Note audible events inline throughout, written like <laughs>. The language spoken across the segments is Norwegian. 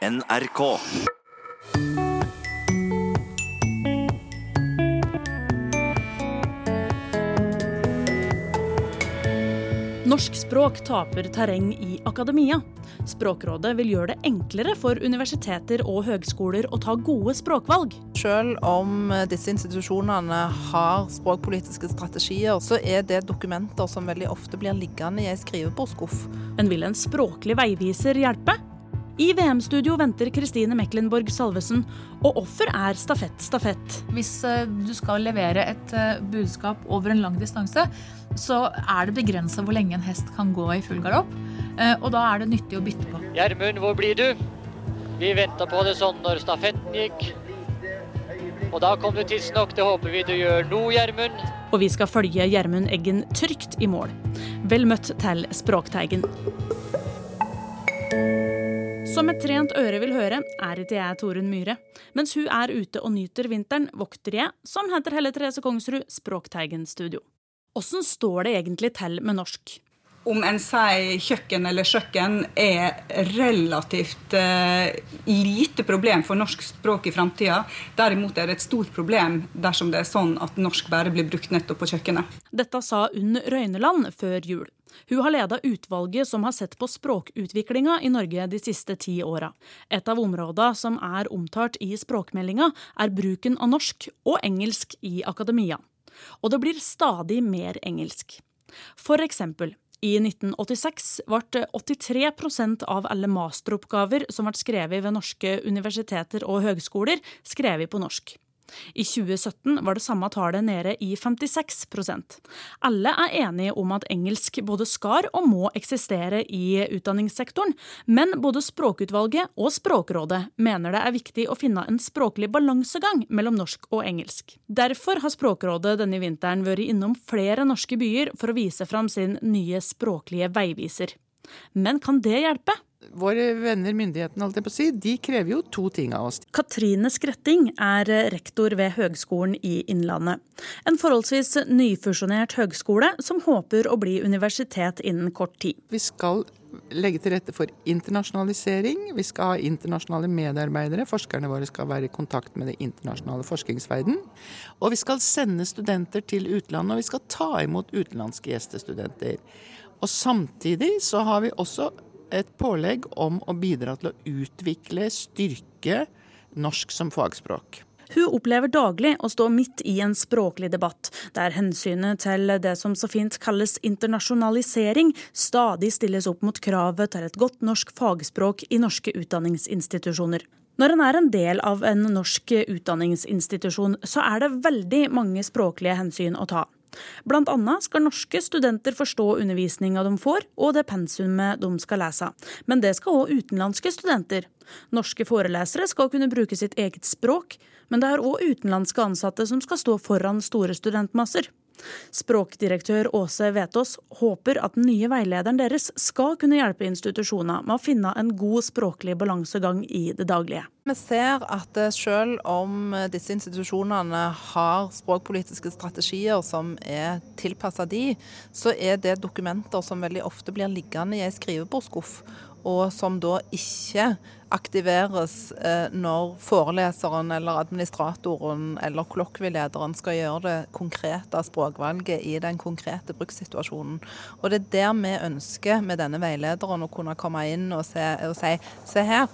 NRK. Norsk språk taper terreng i akademia. Språkrådet vil gjøre det enklere for universiteter og høgskoler å ta gode språkvalg. Selv om disse institusjonene har språkpolitiske strategier, så er det dokumenter som veldig ofte blir liggende i ei skrivebordsskuff. Men vil en språklig veiviser hjelpe? I VM-studio venter Kristine Meklenborg Salvesen, og offer er stafett, stafett. Hvis eh, du skal levere et eh, budskap over en lang distanse, så er det begrensa hvor lenge en hest kan gå i full galopp. Eh, og da er det nyttig å bytte på. Gjermund, hvor blir du? Vi venta på det sånn når stafetten gikk. Og da kom du tidsnok. Det håper vi du gjør nå, Gjermund. Og vi skal følge Gjermund Eggen trygt i mål. Vel møtt til Språkteigen. Som et trent øre vil høre, er ikke jeg Torunn Myhre. Mens hun er ute og nyter vinteren, vokter jeg, som heter Helle Therese Kongsrud, Språkteigen studio. Åssen står det egentlig til med norsk? Om en sier kjøkken eller kjøkken, er relativt eh, lite problem for norsk språk i framtida. Derimot er det et stort problem dersom det er sånn at norsk bare blir brukt nettopp på kjøkkenet. Dette sa Unn Røyneland før jul. Hun har leda utvalget som har sett på språkutviklinga i Norge de siste ti åra. Et av områdene som er omtalt i språkmeldinga, er bruken av norsk og engelsk i akademia. Og det blir stadig mer engelsk. For eksempel, i 1986 ble 83% av alle masteroppgaver som ble skrevet ved norske universiteter og høgskoler, skrevet på norsk. I 2017 var det samme tallet nede i 56% Alle er enige om at engelsk både skal og må eksistere i utdanningssektoren, men både Språkutvalget og Språkrådet mener det er viktig å finne en språklig balansegang mellom norsk og engelsk. Derfor har Språkrådet denne vinteren vært innom flere norske byer for å vise fram sin nye språklige veiviser. Men kan det hjelpe? Våre venner, myndighetene, alt jeg på å si, de krever jo to ting av oss. Katrine Skretting er rektor ved Høgskolen i Innlandet. En forholdsvis nyfusjonert høgskole som håper å bli universitet innen kort tid. Vi skal legge til rette for internasjonalisering. Vi skal ha internasjonale medarbeidere. Forskerne våre skal være i kontakt med det internasjonale forskningsverden. Og vi skal sende studenter til utlandet, og vi skal ta imot utenlandske gjestestudenter. Og samtidig så har vi også et pålegg om å bidra til å utvikle, styrke norsk som fagspråk. Hun opplever daglig å stå midt i en språklig debatt, der hensynet til det som så fint kalles internasjonalisering, stadig stilles opp mot kravet til et godt norsk fagspråk i norske utdanningsinstitusjoner. Når en er en del av en norsk utdanningsinstitusjon, så er det veldig mange språklige hensyn å ta. Blant annet skal norske studenter forstå undervisninga de får, og det pensumet de skal lese. Men det skal òg utenlandske studenter. Norske forelesere skal kunne bruke sitt eget språk, men det er òg utenlandske ansatte som skal stå foran store studentmasser. Språkdirektør Åse Vetås håper at den nye veilederen deres skal kunne hjelpe institusjoner med å finne en god språklig balansegang i det daglige. Vi ser at eh, selv om disse institusjonene har språkpolitiske strategier som er tilpassa de, så er det dokumenter som veldig ofte blir liggende i ei skrivebordsskuff og som da ikke aktiveres eh, når foreleseren eller administratoren eller kollokvielederen skal gjøre det konkrete språkvalget i den konkrete brukssituasjonen. Og det er der vi ønsker med denne veilederen å kunne komme inn og, se, og si se her.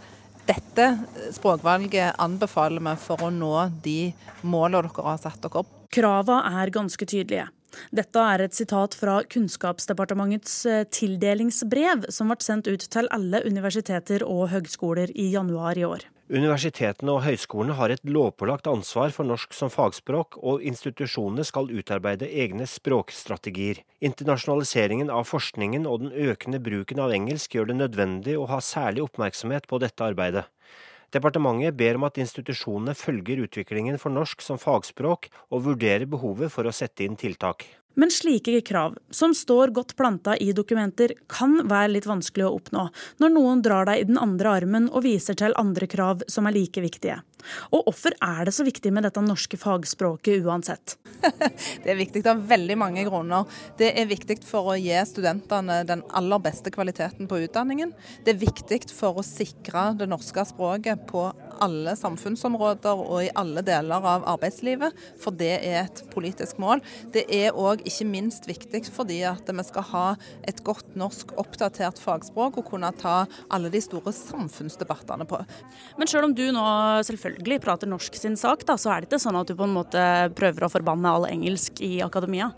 Dette språkvalget anbefaler vi for å nå de målene dere har satt dere opp. Kravene er ganske tydelige. Dette er et sitat fra Kunnskapsdepartementets eh, tildelingsbrev, som ble sendt ut til alle universiteter og høgskoler i januar i år. Universitetene og høyskolene har et lovpålagt ansvar for norsk som fagspråk, og institusjonene skal utarbeide egne språkstrategier. Internasjonaliseringen av forskningen og den økende bruken av engelsk gjør det nødvendig å ha særlig oppmerksomhet på dette arbeidet. Departementet ber om at institusjonene følger utviklingen for norsk som fagspråk, og vurderer behovet for å sette inn tiltak. Men slike krav, som står godt planta i dokumenter, kan være litt vanskelig å oppnå når noen drar deg i den andre armen og viser til andre krav som er like viktige. Og hvorfor er det så viktig med dette norske fagspråket uansett? <laughs> Det er viktig av veldig mange grunner. Det er viktig for å gi studentene den aller beste kvaliteten på utdanningen. Det er viktig for å sikre det norske språket på alle samfunnsområder og i alle deler av arbeidslivet, for det er et politisk mål. Det er òg ikke minst viktig fordi at vi skal ha et godt norsk oppdatert fagspråk og kunne ta alle de store samfunnsdebattene på. Men selv om du nå selvfølgelig prater norsk sin sak, da, så er det ikke sånn at du på en måte prøver å forbanne all engelsk i akademia?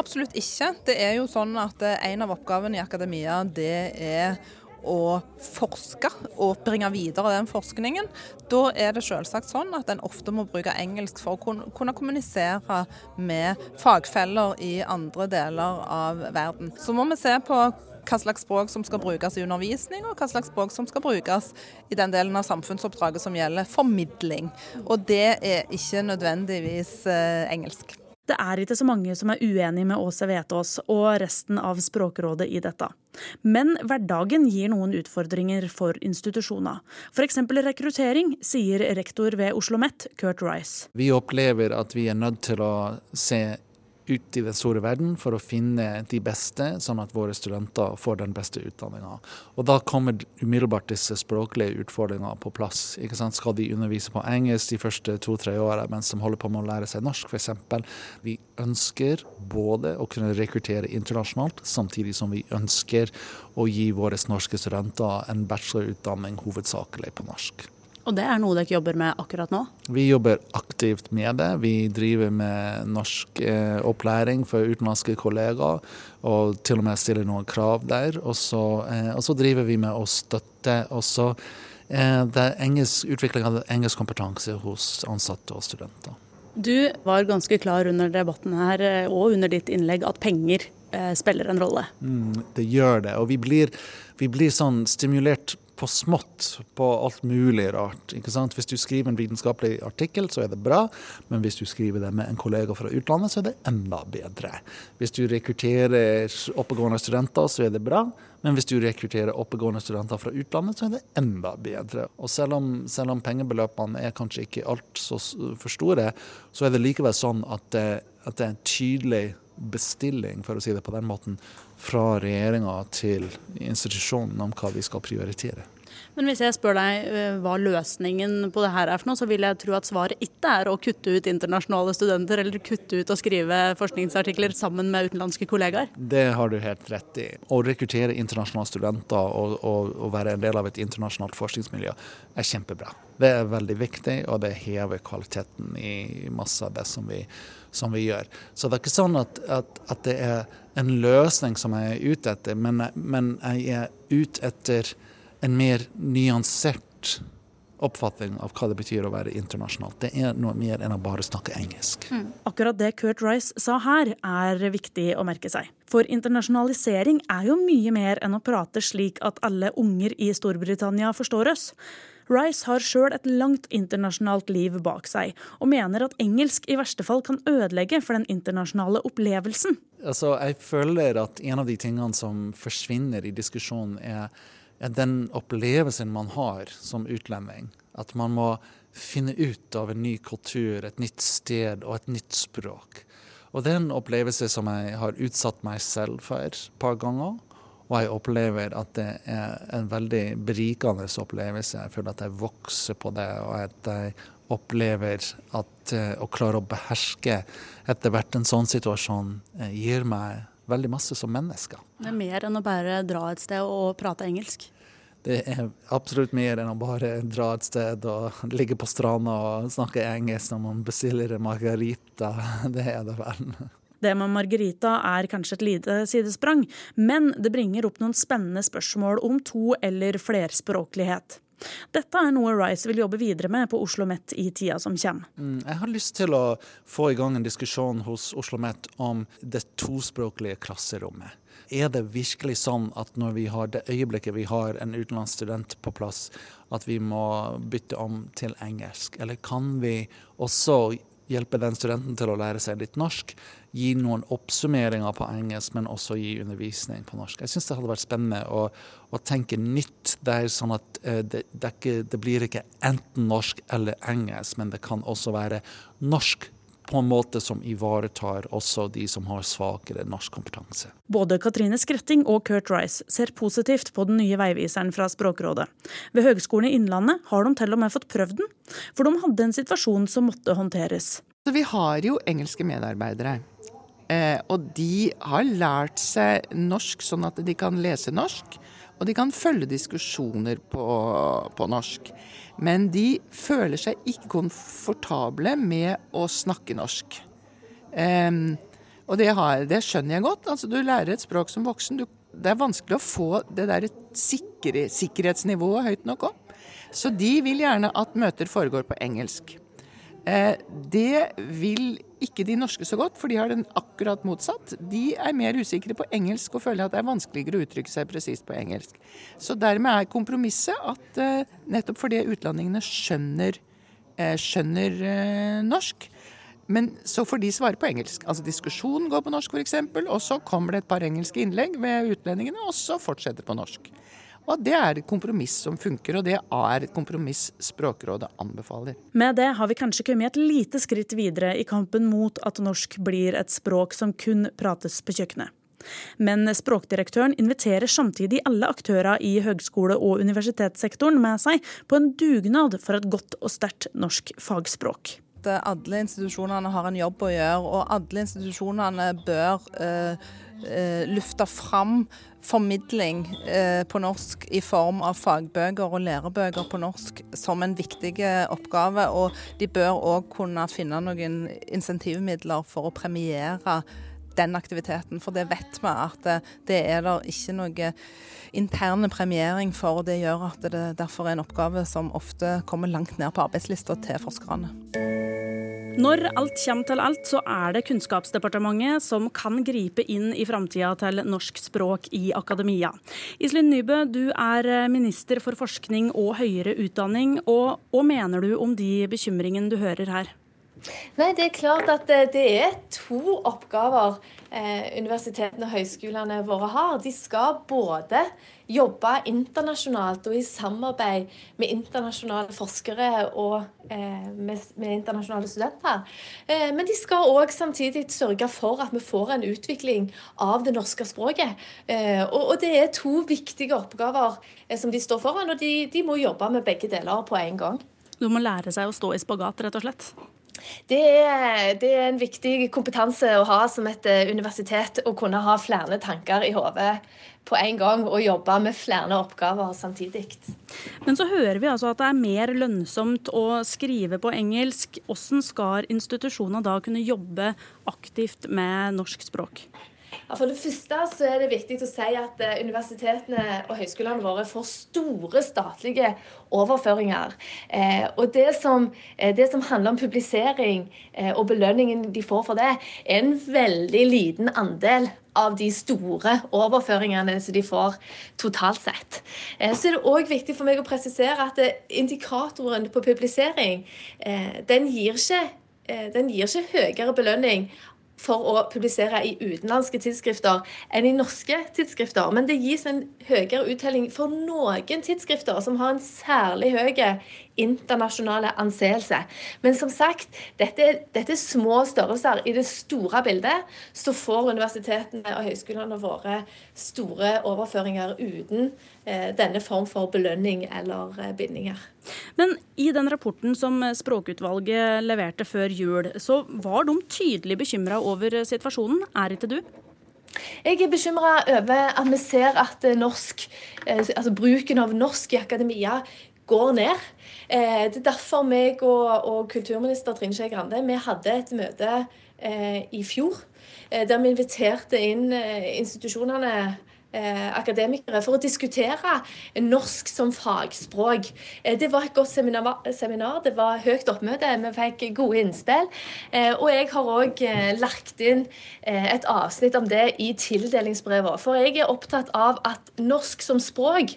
Absolutt ikke. Det er jo sånn at en av oppgavene i akademia det er å forske og bringe videre den forskningen. Da er det selvsagt sånn at en ofte må bruke engelsk for å kunne kommunisere med fagfeller i andre deler av verden. Så må vi se på hva slags språk som skal brukes i undervisning, og hva slags språk som skal brukes i den delen av samfunnsoppdraget som gjelder formidling. Og det er ikke nødvendigvis eh, engelsk. Det er ikke så mange som er uenig med Åse Vetås og resten av Språkrådet i dette. Men hverdagen gir noen utfordringer for institusjoner. F.eks. rekruttering, sier rektor ved Oslo OsloMet, Kurt Rice. Vi opplever at vi er nødt til å se ut i den store verden for å finne de beste, sånn at våre studenter får den beste utdanninga. Og da kommer umiddelbart disse språklige utfordringene på plass. Ikke sant? Skal de undervise på engelsk de første to-tre åra mens de holder på med å lære seg norsk, f.eks. Vi ønsker både å kunne rekruttere internasjonalt, samtidig som vi ønsker å gi våre norske studenter en bachelorutdanning hovedsakelig på norsk. Og det er noe dere jobber med akkurat nå? Vi jobber aktivt med det. Vi driver med norsk eh, opplæring for utenlandske kollegaer, og til og med stiller noen krav der. Og så, eh, og så driver vi med å støtte også eh, engelsk, utvikling av engelsk kompetanse hos ansatte og studenter. Du var ganske klar under debatten her eh, og under ditt innlegg at penger eh, spiller en rolle. Mm, det gjør det, og vi blir, vi blir sånn stimulert på smått på alt mulig rart. ikke sant? Hvis du skriver en vitenskapelig artikkel, så er det bra, men hvis du skriver det med en kollega fra utlandet, så er det enda bedre. Hvis du rekrutterer oppegående studenter, så er det bra, men hvis du rekrutterer oppegående studenter fra utlandet, så er det enda bedre. Og selv om, selv om pengebeløpene er kanskje ikke alt så for store, så er det likevel sånn at det, at det er en tydelig bestilling, for å si det på den måten, fra regjeringa til institusjonen om hva vi skal prioritere. Men hvis jeg spør deg eh, hva løsningen på det her er for noe, så vil jeg tro at svaret ikke er å kutte ut internasjonale studenter eller kutte ut å skrive forskningsartikler sammen med utenlandske kollegaer? Det har du helt rett i. Å rekruttere internasjonale studenter og, og, og være en del av et internasjonalt forskningsmiljø er kjempebra. Det er veldig viktig, og det hever kvaliteten i masse av det som vi, som vi gjør. Så det er ikke sånn at, at, at det er en løsning som jeg er ute etter, men, men jeg er ute etter en mer nyansert oppfatning av hva det betyr å være internasjonalt. Det er noe mer enn å bare snakke engelsk. Mm. Akkurat det Kurt Rice sa her, er viktig å merke seg. For internasjonalisering er jo mye mer enn å prate slik at alle unger i Storbritannia forstår oss. Rice har sjøl et langt internasjonalt liv bak seg, og mener at engelsk i verste fall kan ødelegge for den internasjonale opplevelsen. Altså, jeg føler at en av de tingene som forsvinner i diskusjonen, er, den opplevelsen man har som utlending. At man må finne ut av en ny kultur, et nytt sted og et nytt språk. Og det er en opplevelse som jeg har utsatt meg selv for et par ganger. Og jeg opplever at det er en veldig berikende opplevelse. Jeg føler at jeg vokser på det, og at jeg opplever at uh, å klare å beherske etter hvert en sånn situasjon uh, gir meg veldig masse som mennesker. Det er mer enn å bare dra et sted og prate engelsk? Det er absolutt mer enn å bare dra et sted og ligge på stranda og snakke engelsk når man bestiller margarita. <laughs> Det er det vel. Det med Margarita er kanskje et lite sidesprang, men det bringer opp noen spennende spørsmål om to- eller flerspråklighet. Dette er noe Rice vil jobbe videre med på Oslo OsloMet i tida som kommer. Mm, jeg har lyst til å få i gang en diskusjon hos Oslo OsloMet om det tospråklige klasserommet. Er det virkelig sånn at når vi har det øyeblikket vi har en utenlandsk student på plass, at vi må bytte om til engelsk? Eller kan vi også hjelpe den studenten til å lære seg litt norsk. Gi noen oppsummeringer på engelsk, men også gi undervisning på norsk. Jeg syns det hadde vært spennende å, å tenke nytt der, sånn at uh, det, det, det, blir ikke enten norsk eller engelsk, men det kan også være norsk på en måte som ivaretar også de som har svakere norsk kompetanse. Både Katrine Skretting og Kurt Rice ser positivt på den nye veiviseren fra Språkrådet. Ved Høgskolen i Innlandet har de til og med fått prøvd den, for de hadde en situasjon som måtte håndteres. Så vi har jo engelske medarbeidere. Eh, og de har lært seg norsk sånn at de kan lese norsk. Og de kan følge diskusjoner på, på norsk. Men de føler seg ikke komfortable med å snakke norsk. Um, og det, har, det, skjønner jeg godt. Altså, du lærer et språk som voksen. Du, det er vanskelig å få det der sikre, sikkerhetsnivået høyt nok opp. Så de vil gjerne at møter foregår på engelsk. Eh, det vil ikke de norske så godt, for de har den akkurat motsatt. De er mer usikre på engelsk og føler at det er vanskeligere å uttrykke seg presist på engelsk. Så dermed er kompromisset at eh, nettopp fordi utlendingene skjønner, eh, skjønner norsk, men så får de svare på engelsk. Altså diskusjonen går på norsk f.eks., og så kommer det et par engelske innlegg ved utlendingene, og så fortsetter på norsk. Og det er et kompromiss som funker, og det er et kompromiss Språkrådet anbefaler. Med det har vi kanskje kommet et lite skritt videre i kampen mot at norsk blir et språk som kun prates på kjøkkenet. Men språkdirektøren inviterer samtidig alle aktører i høgskole- og universitetssektoren med seg på en dugnad for et godt og sterkt norsk fagspråk alle institusjonene har en jobb å gjøre, og alle institusjonene bør eh, eh, lufte fram formidling eh, på norsk i form av fagbøker og lærebøker på norsk som en viktig oppgave. Og de bør òg kunne finne noen insentivmidler for å premiere den aktiviteten. For det vet vi at det, det er der ikke noe interne premiering for. Det gjør at det derfor er en oppgave som ofte kommer langt ned på arbeidslista til forskerne. Når alt kommer til alt, så er det Kunnskapsdepartementet som kan gripe inn i framtida til norsk språk i akademia. Iselin Nybø, du er minister for forskning og høyere utdanning. Og hva mener du om de bekymringene du hører her? Nei, Det er klart at eh, det er to oppgaver eh, universitetene og høyskolene våre har. De skal både jobbe internasjonalt og i samarbeid med internasjonale forskere og eh, med, med, internasjonale studenter. Eh, men de skal òg samtidig sørge for at vi får en utvikling av det norske språket. Eh, og, og, det er to viktige oppgaver eh, som de står foran, og de, de må jobbe med begge deler på en gang. Du må lære seg å stå i spagat, rett og slett? Det er, det er, en viktig kompetanse å ha som et eh, universitet. Å kunne ha flere tanker i hodet på en gang og jobbe med flere oppgaver samtidig. Men så hører vi altså at det er mer lønnsomt å skrive på engelsk. Hvordan skal institusjoner da kunne jobbe aktivt med norsk språk? For det første så er det viktig å si at eh, universitetene og høyskolene våre får store statlige overføringer. Eh, og det som, eh, det som, handler om publisering og belønningen de får for det, er en veldig liten andel av de store overføringene som de får totalt sett. Så er det òg viktig for meg å presisere at indikatoren på publisering den gir ikke den gir ikke høyere belønning for å publisere i utenlandske tidsskrifter enn i norske tidsskrifter. Men det gis en høyere uttelling for noen tidsskrifter som har en særlig høy internasjonale anseelse. Men som sagt, dette, dette, er små størrelser. I det store bildet så får universitetene og høyskolene våre store overføringer uten eh, denne form for belønning eller eh, bindinger. Men i den rapporten som språkutvalget leverte før jul, så var de tydelig bekymra over situasjonen. Er ikke du? Jeg er bekymra over at vi ser at norsk, eh, altså bruken av norsk i akademia går ned. Eh, det er derfor meg og, og kulturminister Trine Skei Grande vi hadde et møte eh, i fjor der vi inviterte inn institusjonene eh, akademikere for å diskutere norsk som fagspråk. Eh, det var et godt seminar, det var høyt oppmøte, vi fikk gode innspill. Eh, og jeg har òg eh, lagt inn eh, et avsnitt om det i tildelingsbrevet. For jeg er opptatt av at norsk som språk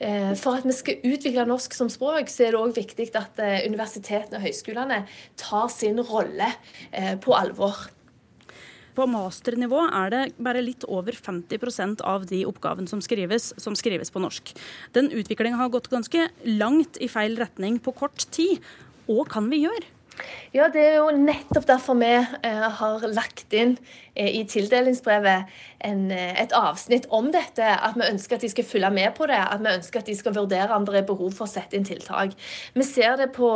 eh, For at vi skal utvikle norsk som språk, så er det òg viktig at universitetene og høyskolene tar sin rolle på alvor. På masternivå er det bare litt over 50% av de oppgavene som skrives, som skrives på norsk. Den utviklinga har gått ganske langt i feil retning på kort tid. Hva kan vi gjøre? Ja, Det er jo nettopp derfor vi eh, har lagt inn eh, i tildelingsbrevet en, eh, et avsnitt om dette. At vi ønsker at de skal følge med på det. At vi ønsker at de skal vurdere om det er behov for å sette inn tiltak. Vi ser det på,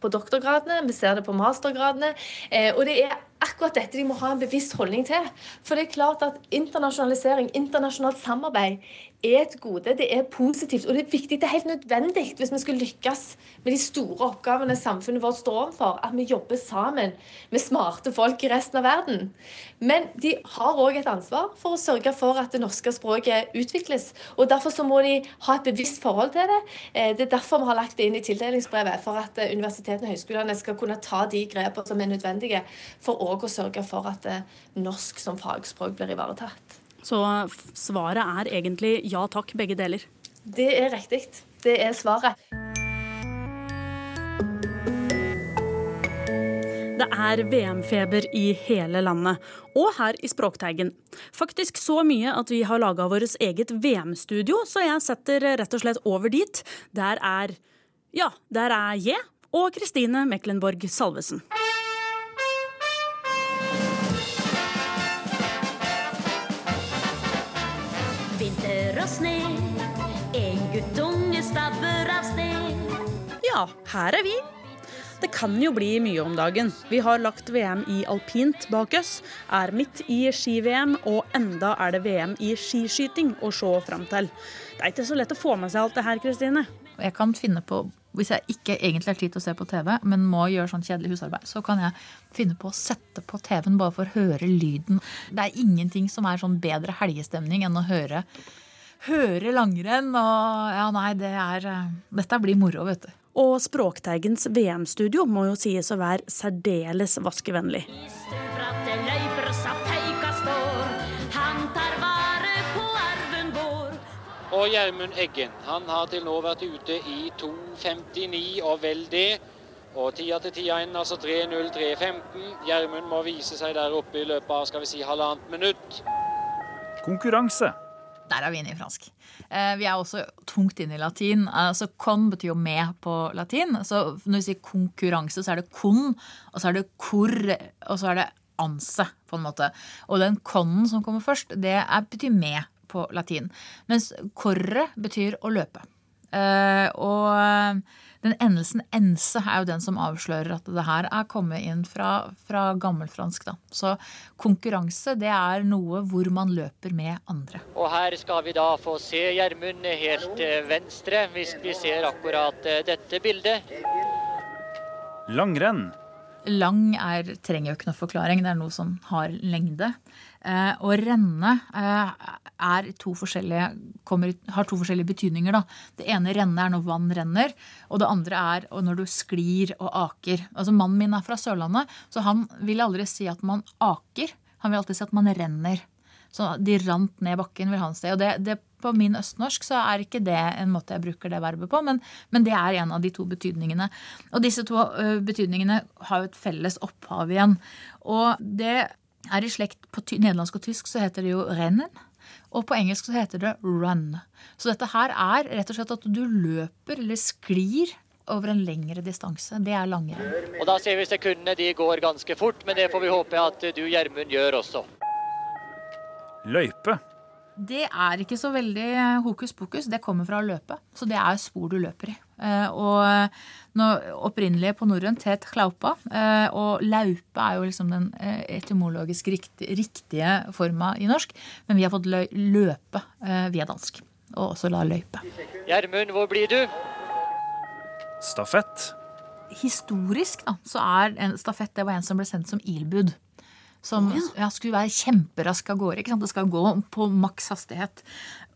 på doktorgradene, vi ser det på mastergradene. Eh, og det er akkurat dette de må ha en bevisst holdning til. For det er klart at internasjonalisering, internasjonalt samarbeid, er et gode. Det er positivt, og det er viktig. Det er helt nødvendig hvis vi skal lykkes med de store oppgavene samfunnet vårt står overfor, at vi jobber sammen med smarte folk i resten av verden. Men de har òg et ansvar for å sørge for at det norske språket utvikles. og Derfor så må de ha et bevisst forhold til det. Eh, det er derfor vi har lagt det inn i tildelingsbrevet, for at eh, universitetene og høyskolene skal kunne ta de grepene som er nødvendige for òg å sørge for at eh, norsk som fagspråk blir ivaretatt. Så svaret er egentlig ja takk, begge deler? Det er riktig. Det er svaret. Det er VM-feber i hele landet, og her i Språkteigen. Faktisk så mye at vi har laga vårt eget VM-studio, så jeg setter rett og slett over dit. Der er ja, der er jeg og Kristine Meklenborg Salvesen. Vinter og sne, en guttunge stabber av sted. Ja, her er vi. Det kan jo bli mye om dagen. Vi har lagt VM i alpint bak oss, er midt i ski-VM, og enda er det VM i skiskyting å se fram til. Det er ikke så lett å få med seg alt det her, Kristine. Jeg kan finne på, hvis jeg ikke egentlig har tid til å se på TV, men må gjøre sånn kjedelig husarbeid, så kan jeg finne på å sette på TV-en bare for å høre lyden. Det er ingenting som er sånn bedre helgestemning enn å høre høre langrenn og Ja, nei, det er eh, Dette blir moro, vet du. Og Språkteigens VM-studio må jo sies å være særdeles vaskevennlig. Og Gjermund Eggen han har til nå vært ute i 2.59 og vel det. Og tida til tida inn, altså 3.03,15. Gjermund må vise seg der oppe i løpet av skal vi si, halvannet minutt. Konkurranse. Der er vi inne i fransk. Eh, vi er også tungt inne i latin. Altså con betyr jo med på latin. Så når vi sier konkurranse, så er det con, og så er det cor, og så er det anse, på en måte. Og den conen som kommer først, det er, betyr med på latin. Mens corre betyr å løpe. Uh, og den endelsen ense er jo den som avslører at det her er kommet inn fra, fra gammelfransk. Da. Så konkurranse det er noe hvor man løper med andre. Og her skal vi da få se Gjermund helt eh, venstre, hvis vi ser akkurat eh, dette bildet. Langrenn. Lang er, trenger jo ikke noe forklaring, det er noe som har lengde. Eh, og renne eh, to kommer, har to forskjellige betydninger. Da. Det ene renne er når vann renner, og det andre er når du sklir og aker. Altså Mannen min er fra Sørlandet, så han vil aldri si at man aker. Han vil alltid si at man renner. Så de rant ned bakken, vil han si. Og det, det, på min østnorsk så er ikke det en måte jeg bruker det verbet på, men, men det er en av de to betydningene. Og disse to uh, betydningene har jo et felles opphav igjen. Og det er i slekt på nederlandsk og tysk, så heter det jo rennen. Og på engelsk så heter det run. Så dette her er rett og slett at du løper eller sklir over en lengre distanse. Det er langrenn. Og da ser vi sekundene de går ganske fort, men det får vi håpe at du Gjermund gjør også. Løype. Det er ikke så veldig hokus pokus. Det kommer fra å løpe. Så det er spor du løper i. Eh, og opprinnelig på norrønt het klaupa. Eh, og laupe er jo liksom den eh, etymologisk riktige forma i norsk. Men vi har fått løpe via dansk. Og også la løype. Gjermund, hvor blir du? Stafett. Historisk da, så er en stafett det var en som ble sendt som ilbud. Som ja, skulle være kjemperask av gårde. Det skal gå på maks hastighet.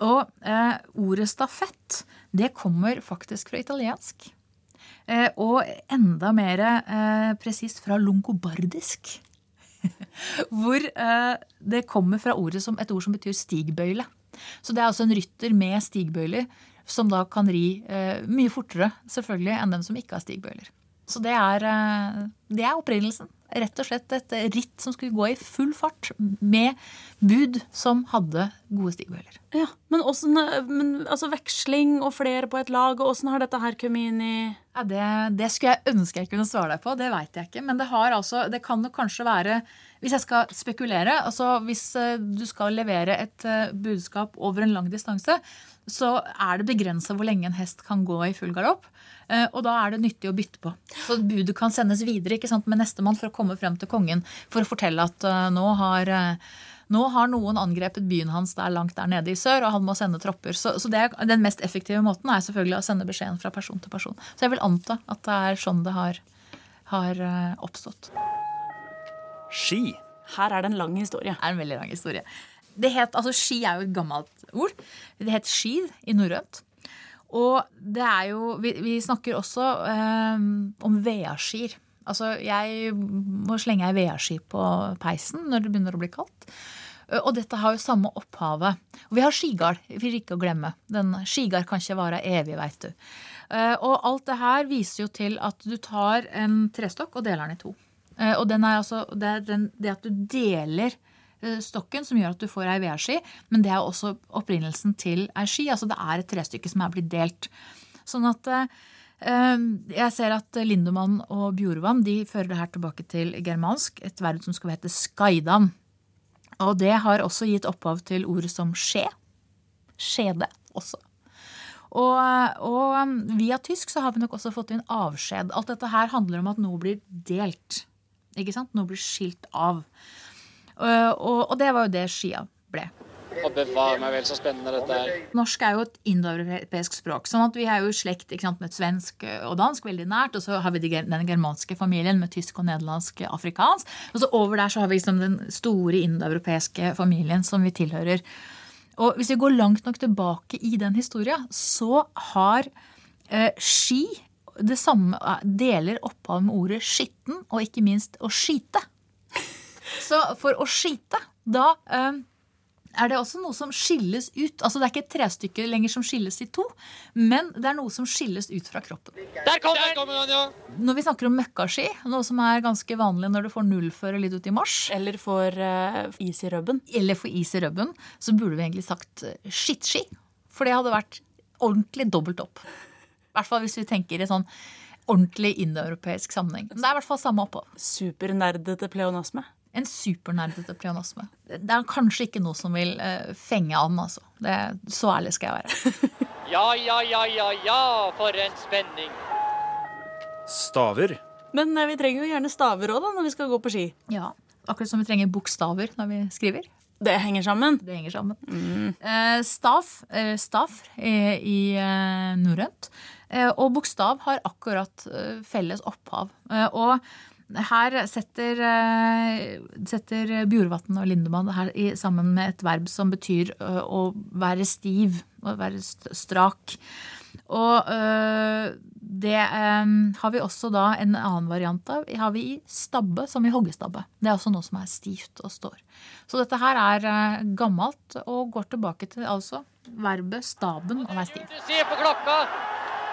Og eh, ordet stafett, det kommer faktisk fra italiensk. Eh, og enda mer eh, presist fra longobardisk. <laughs> Hvor eh, det kommer fra ordet som, et ord som betyr stigbøyle. Så det er altså en rytter med stigbøyler som da kan ri eh, mye fortere selvfølgelig enn dem som ikke har stigbøyler. Så det er, eh, det er opprinnelsen. Rett og slett et ritt som skulle gå i full fart med bud som hadde gode stigbøyler. Ja, Men, også, men altså veksling og flere på et lag, og åssen har dette her kommet inn i Ja, det, det skulle jeg ønske jeg kunne svare deg på. Det veit jeg ikke. Men det, har altså, det kan nok kanskje være Hvis jeg skal spekulere altså Hvis eh, du skal levere et eh, budskap over en lang distanse, så er det begrensa hvor lenge en hest kan gå i full galopp. Eh, og da er det nyttig å bytte på. Så budet kan sendes videre ikke sant, med nestemann for å komme frem til kongen for å fortelle at uh, nå har uh, nå har noen angrepet byen hans der langt der nede i sør, og han må sende tropper. Så, så det, Den mest effektive måten er selvfølgelig å sende beskjeden fra person til person. Så jeg vil anta at det er sånn det har, har oppstått. Ski. Her er det en lang historie. Det er en veldig lang historie. Det het, altså Ski er jo et gammelt ord. Det het skid i norrønt. Og det er jo Vi, vi snakker også eh, om vedaskier. Altså, jeg må slenge ei vedski på peisen når det begynner å bli kaldt. Og dette har jo samme opphavet. Og vi har skigard, for ikke å glemme. Den Skigard kan ikke vare evig, veit du. Eh, og alt det her viser jo til at du tar en trestokk og deler den i to. Eh, og den er altså, det, er den, det at du deler Eh, stokken som gjør at du får ei vedski, men det er også opprinnelsen til ei ski. Altså det er et trestykke som er blitt delt. Sånn at eh, jeg ser at Lindemann og Bjorvann de fører det her tilbake til germansk, et verd som skal hete skaidan. Og det har også gitt opphav til ordet som skje. Skjede også. Og, og, via tysk så har vi nok også fått inn avskjed. Alt dette her handler om at noe blir delt. Ikke sant? Noe blir skilt av. Eh, og, og det var jo det skia ble. Og bevare meg vel så spennende dette er. Norsk er jo et indoeuropeisk språk. sånn at Vi er jo i slekt sant, med svensk og dansk veldig nært. Og så har vi den germanske familien med tysk og nederlandsk afrikansk. Og så over der så har vi liksom den store indoeuropeiske familien som vi tilhører. Og hvis vi går langt nok tilbake i den historia, så har eh, ski det samme deler opphav med ordet skitten og ikke minst å skite. Så for å skite, da um, er det også noe som skilles ut. Altså Det er ikke et trestykke lenger som skilles i to, men det er noe som skilles ut fra kroppen. Der kommer, Der kommer han, ja! Når vi snakker om møkkaski, noe som er ganske vanlig når du får nullføre litt ut i mars Eller får uh, is i rubben. Eller får is i rubben, så burde vi egentlig sagt uh, skittski. For det hadde vært ordentlig dobbelt opp. I hvert fall hvis vi tenker i sånn ordentlig indoeuropeisk sammenheng. Men det er i hvert fall samme opphav. Supernerdete pleonasme en supernerdete pleonasme. Det er kanskje ikke noe som vil uh, fenge an, altså. Det, så ærlig skal jeg være. <laughs> ja, ja, ja, ja, ja, for en spenning. Staver. Men uh, vi trenger jo gjerne staver òg, når vi skal gå på ski. Ja, Akkurat som vi trenger bokstaver når vi skriver. Det henger sammen. Det henger sammen. Mm. Uh, stav, stav i norrønt. og bokstav har akkurat felles opphav. og her setter, eh, setter Bjorvatn og Lindemann her sammen med et verb som betyr å være stiv, å være strak. Og det har vi også da en annen variant av. har vi i stabbe, som i hoggestabbe. Det er også noe som er stivt og står. Så dette her er gammelt og går tilbake til altså verbet staben å være stiv.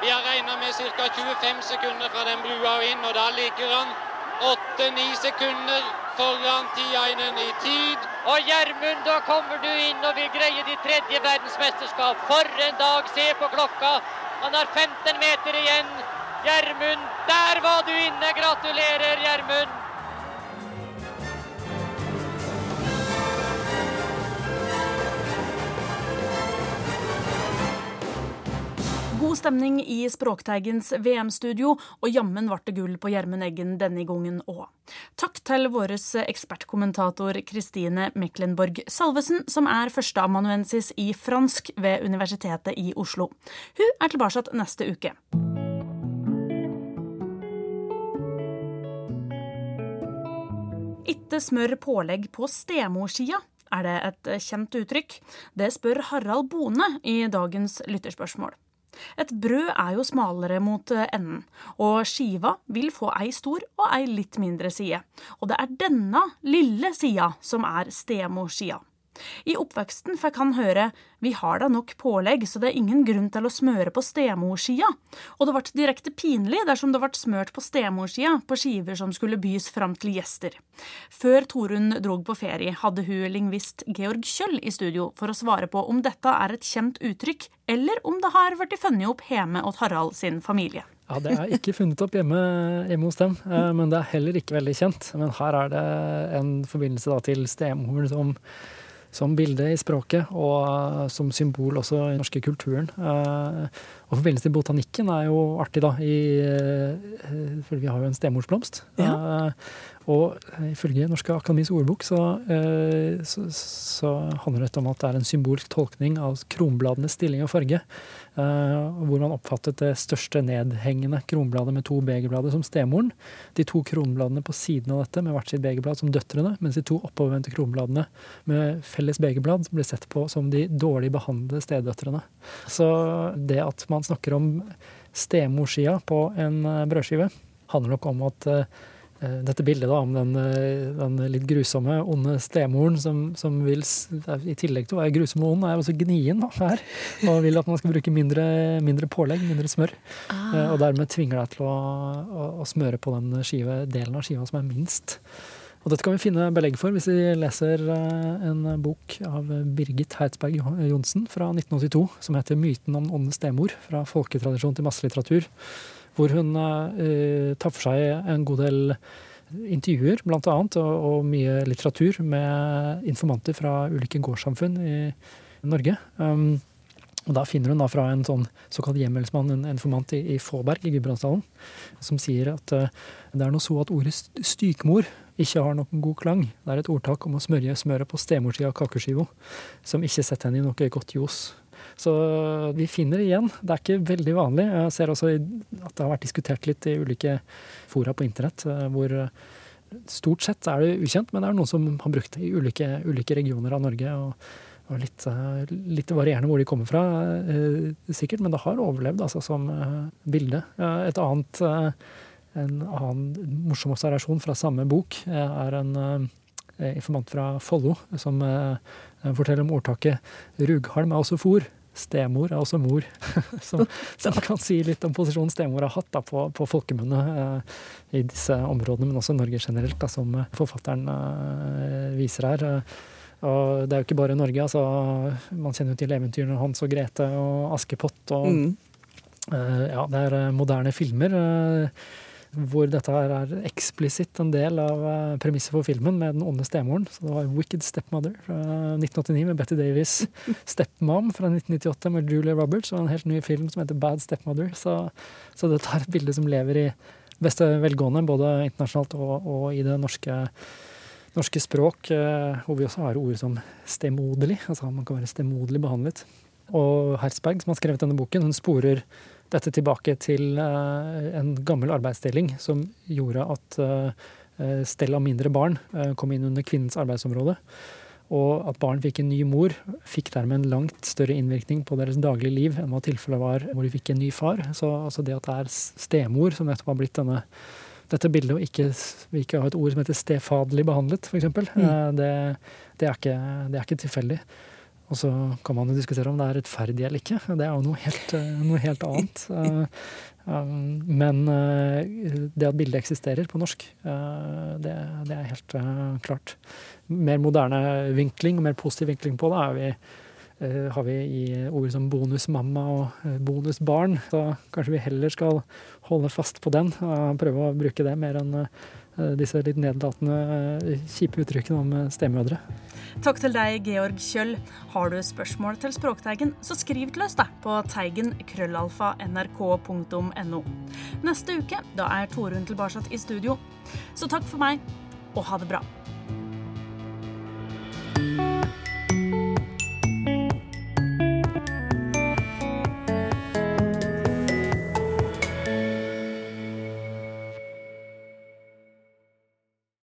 Vi har regna med ca. 25 sekunder fra den brua og inn, og da ligger han Åtte-ni sekunder foran Tiainen i tid. Og Gjermund, da kommer du inn og vil greie ditt tredje verdensmesterskap. For en dag! Se på klokka. Han har 15 meter igjen. Gjermund, der var du inne! Gratulerer, Gjermund! Stemning i Språkteigens VM-studio, og jammen ble det gull på Gjermund Eggen denne gangen òg. Takk til vår ekspertkommentator Kristine Meklenborg Salvesen, som er førsteamanuensis i fransk ved Universitetet i Oslo. Hun er tilbake neste uke. Ikke smør pålegg på stemorsida, Er det et kjent uttrykk? Det spør Harald Bone i dagens lytterspørsmål. Et brød er jo smalere mot enden, og skiva vil få ei stor og ei litt mindre side. Og det er denne lille sida som er stemorssida. I oppveksten fikk han høre vi har da nok pålegg, så det er ingen grunn til å smøre på stemorssida, og det ble direkte pinlig dersom det ble smørt på stemorssida på skiver som skulle bys fram til gjester. Før Torunn drog på ferie, hadde hun lingvist Georg Kjøll i studio for å svare på om dette er et kjent uttrykk, eller om det har blitt funnet opp hjemme hos Harald sin familie. Ja, Det er ikke funnet opp hjemme, hjemme hos dem, eh, men det er heller ikke veldig kjent. Men her er det en forbindelse til stemor som som bilde i språket og eh, som symbol også i den norske kulturen. Eh, og forbindelsen til botanikken er jo artig, da, i, eh, for vi har jo en stemorsblomst. Ja. Og ifølge Norske Akademis ordbok så, så, så, handler dette om at det er en symbolsk tolkning av kronbladenes stilling og farge. Hvor man oppfattet det største nedhengende kronbladet med to begerblader som stemoren. De to kronbladene på siden av dette med hvert sitt begerblad som døtrene. Mens de to oppovervendte kronbladene med felles begerblad ble sett på som de dårlig behandlede stedøtrene. Så det at man snakker om stemorssida på en brødskive, handler nok om at Eh, dette bildet da, om den, eh, den, litt grusomme, onde stemoren som, som, vil, i tillegg til å være grusom og ond, er også gnien da, her. Og vil at man skal bruke mindre, mindre pålegg, mindre smør. Ah. Og dermed tvinger deg til å, å, å smøre på den skive, delen av skiva som er minst. Og dette kan vi finne belegg for hvis vi leser en bok av Birgit Heidsberg Johnsen fra 1982 som heter 'Myten om den stemor', fra folketradisjon til masselitteratur hvor hun uh, tar for seg en god del intervjuer, blant annet, og, og mye litteratur med informanter fra ulike gårdssamfunn i Norge. Um, og Da finner hun da fra en sånn såkalt hjemmelsmann, en informant i, i Fåberg i Gudbrandsdalen, som sier at uh, det er noe så at ordet stykmor ikke har noen god klang. Det er et ordtak om å smørje smøret på stemorssida av kakeskiva, som ikke setter henne i noe godt ljos. Så vi finner det igjen. Det er ikke veldig vanlig. Jeg ser også at det har vært diskutert litt i ulike fora på internett eh, hvor eh, stort sett er det ukjent, men det er noen som har brukt det i ulike, ulike regioner av Norge. og, og litt, eh, litt, varierende hvor de kommer fra, sikkert, men det har overlevd altså, som bilde. Et annet, en annen morsom observasjon fra samme bok er en informant fra Follo som forteller om ordtaket 'rughalm er også for'. Stemor er også mor. <laughs> som, som kan si litt om posisjonen stemor har hatt da, på, på folkemunne eh, i disse områdene, men også Norge generelt, da, som forfatteren eh, viser her. Og det er jo ikke bare Norge. altså Man kjenner jo til eventyrene Hans og Grete og Askepott. og mm. eh, ja, Det er moderne filmer. Eh, hvor dette her er eksplisitt en del av uh, premisset for filmen med den onde stemoren. Så det var 'Wicked Stepmother' fra 1989 med Betty Davies. <laughs> 'Stepmom' fra 1998 med Julia Roberts og en helt ny film som heter 'Bad Stepmother'. Så, så dette er et bilde som lever i beste velgående, både internasjonalt og, og i det norske, norske språk, uh, hvor vi også har ord som stemoderlig. Altså man kan være stemoderlig behandlet. Og Herzberg, som har skrevet denne boken, hun sporer dette tilbake til eh, en gammel arbeidsdeling som gjorde at eh, stell av mindre barn eh, kom inn under kvinnens arbeidsområde. Og at barn fikk en ny mor, fikk dermed en langt større innvirkning på deres daglige liv enn hva tilfellet var hvor de fikk en ny far. Så altså det at det er stemor som nettopp har blitt denne, dette bildet, og ikke, vi ikke har et ord som heter stefaderlig behandlet, f.eks., mm. det, det, er ikke, det er ikke tilfeldig. Og så kan man jo diskutere om det er rettferdig eller ikke. Det er jo noe helt, eh, noe helt annet. <laughs> Eh, um, men eh, det at bildet eksisterer på norsk, det, det er helt klart. Mer moderne vinkling og mer positiv vinkling på det vi, har vi i ord som bonusmamma og bonusbarn. Så kanskje vi heller skal holde fast på den og prøve å bruke det mer enn disse litt nedlatende, kjipe uttrykkene om stemødre. Takk til deg, Georg Kjøll. Har du spørsmål til Språkteigen, så skriv til oss da på teigen krøllalfa nrk.no. Neste uke da er Torunn tilbake i studio. Så takk for meg, og ha det bra.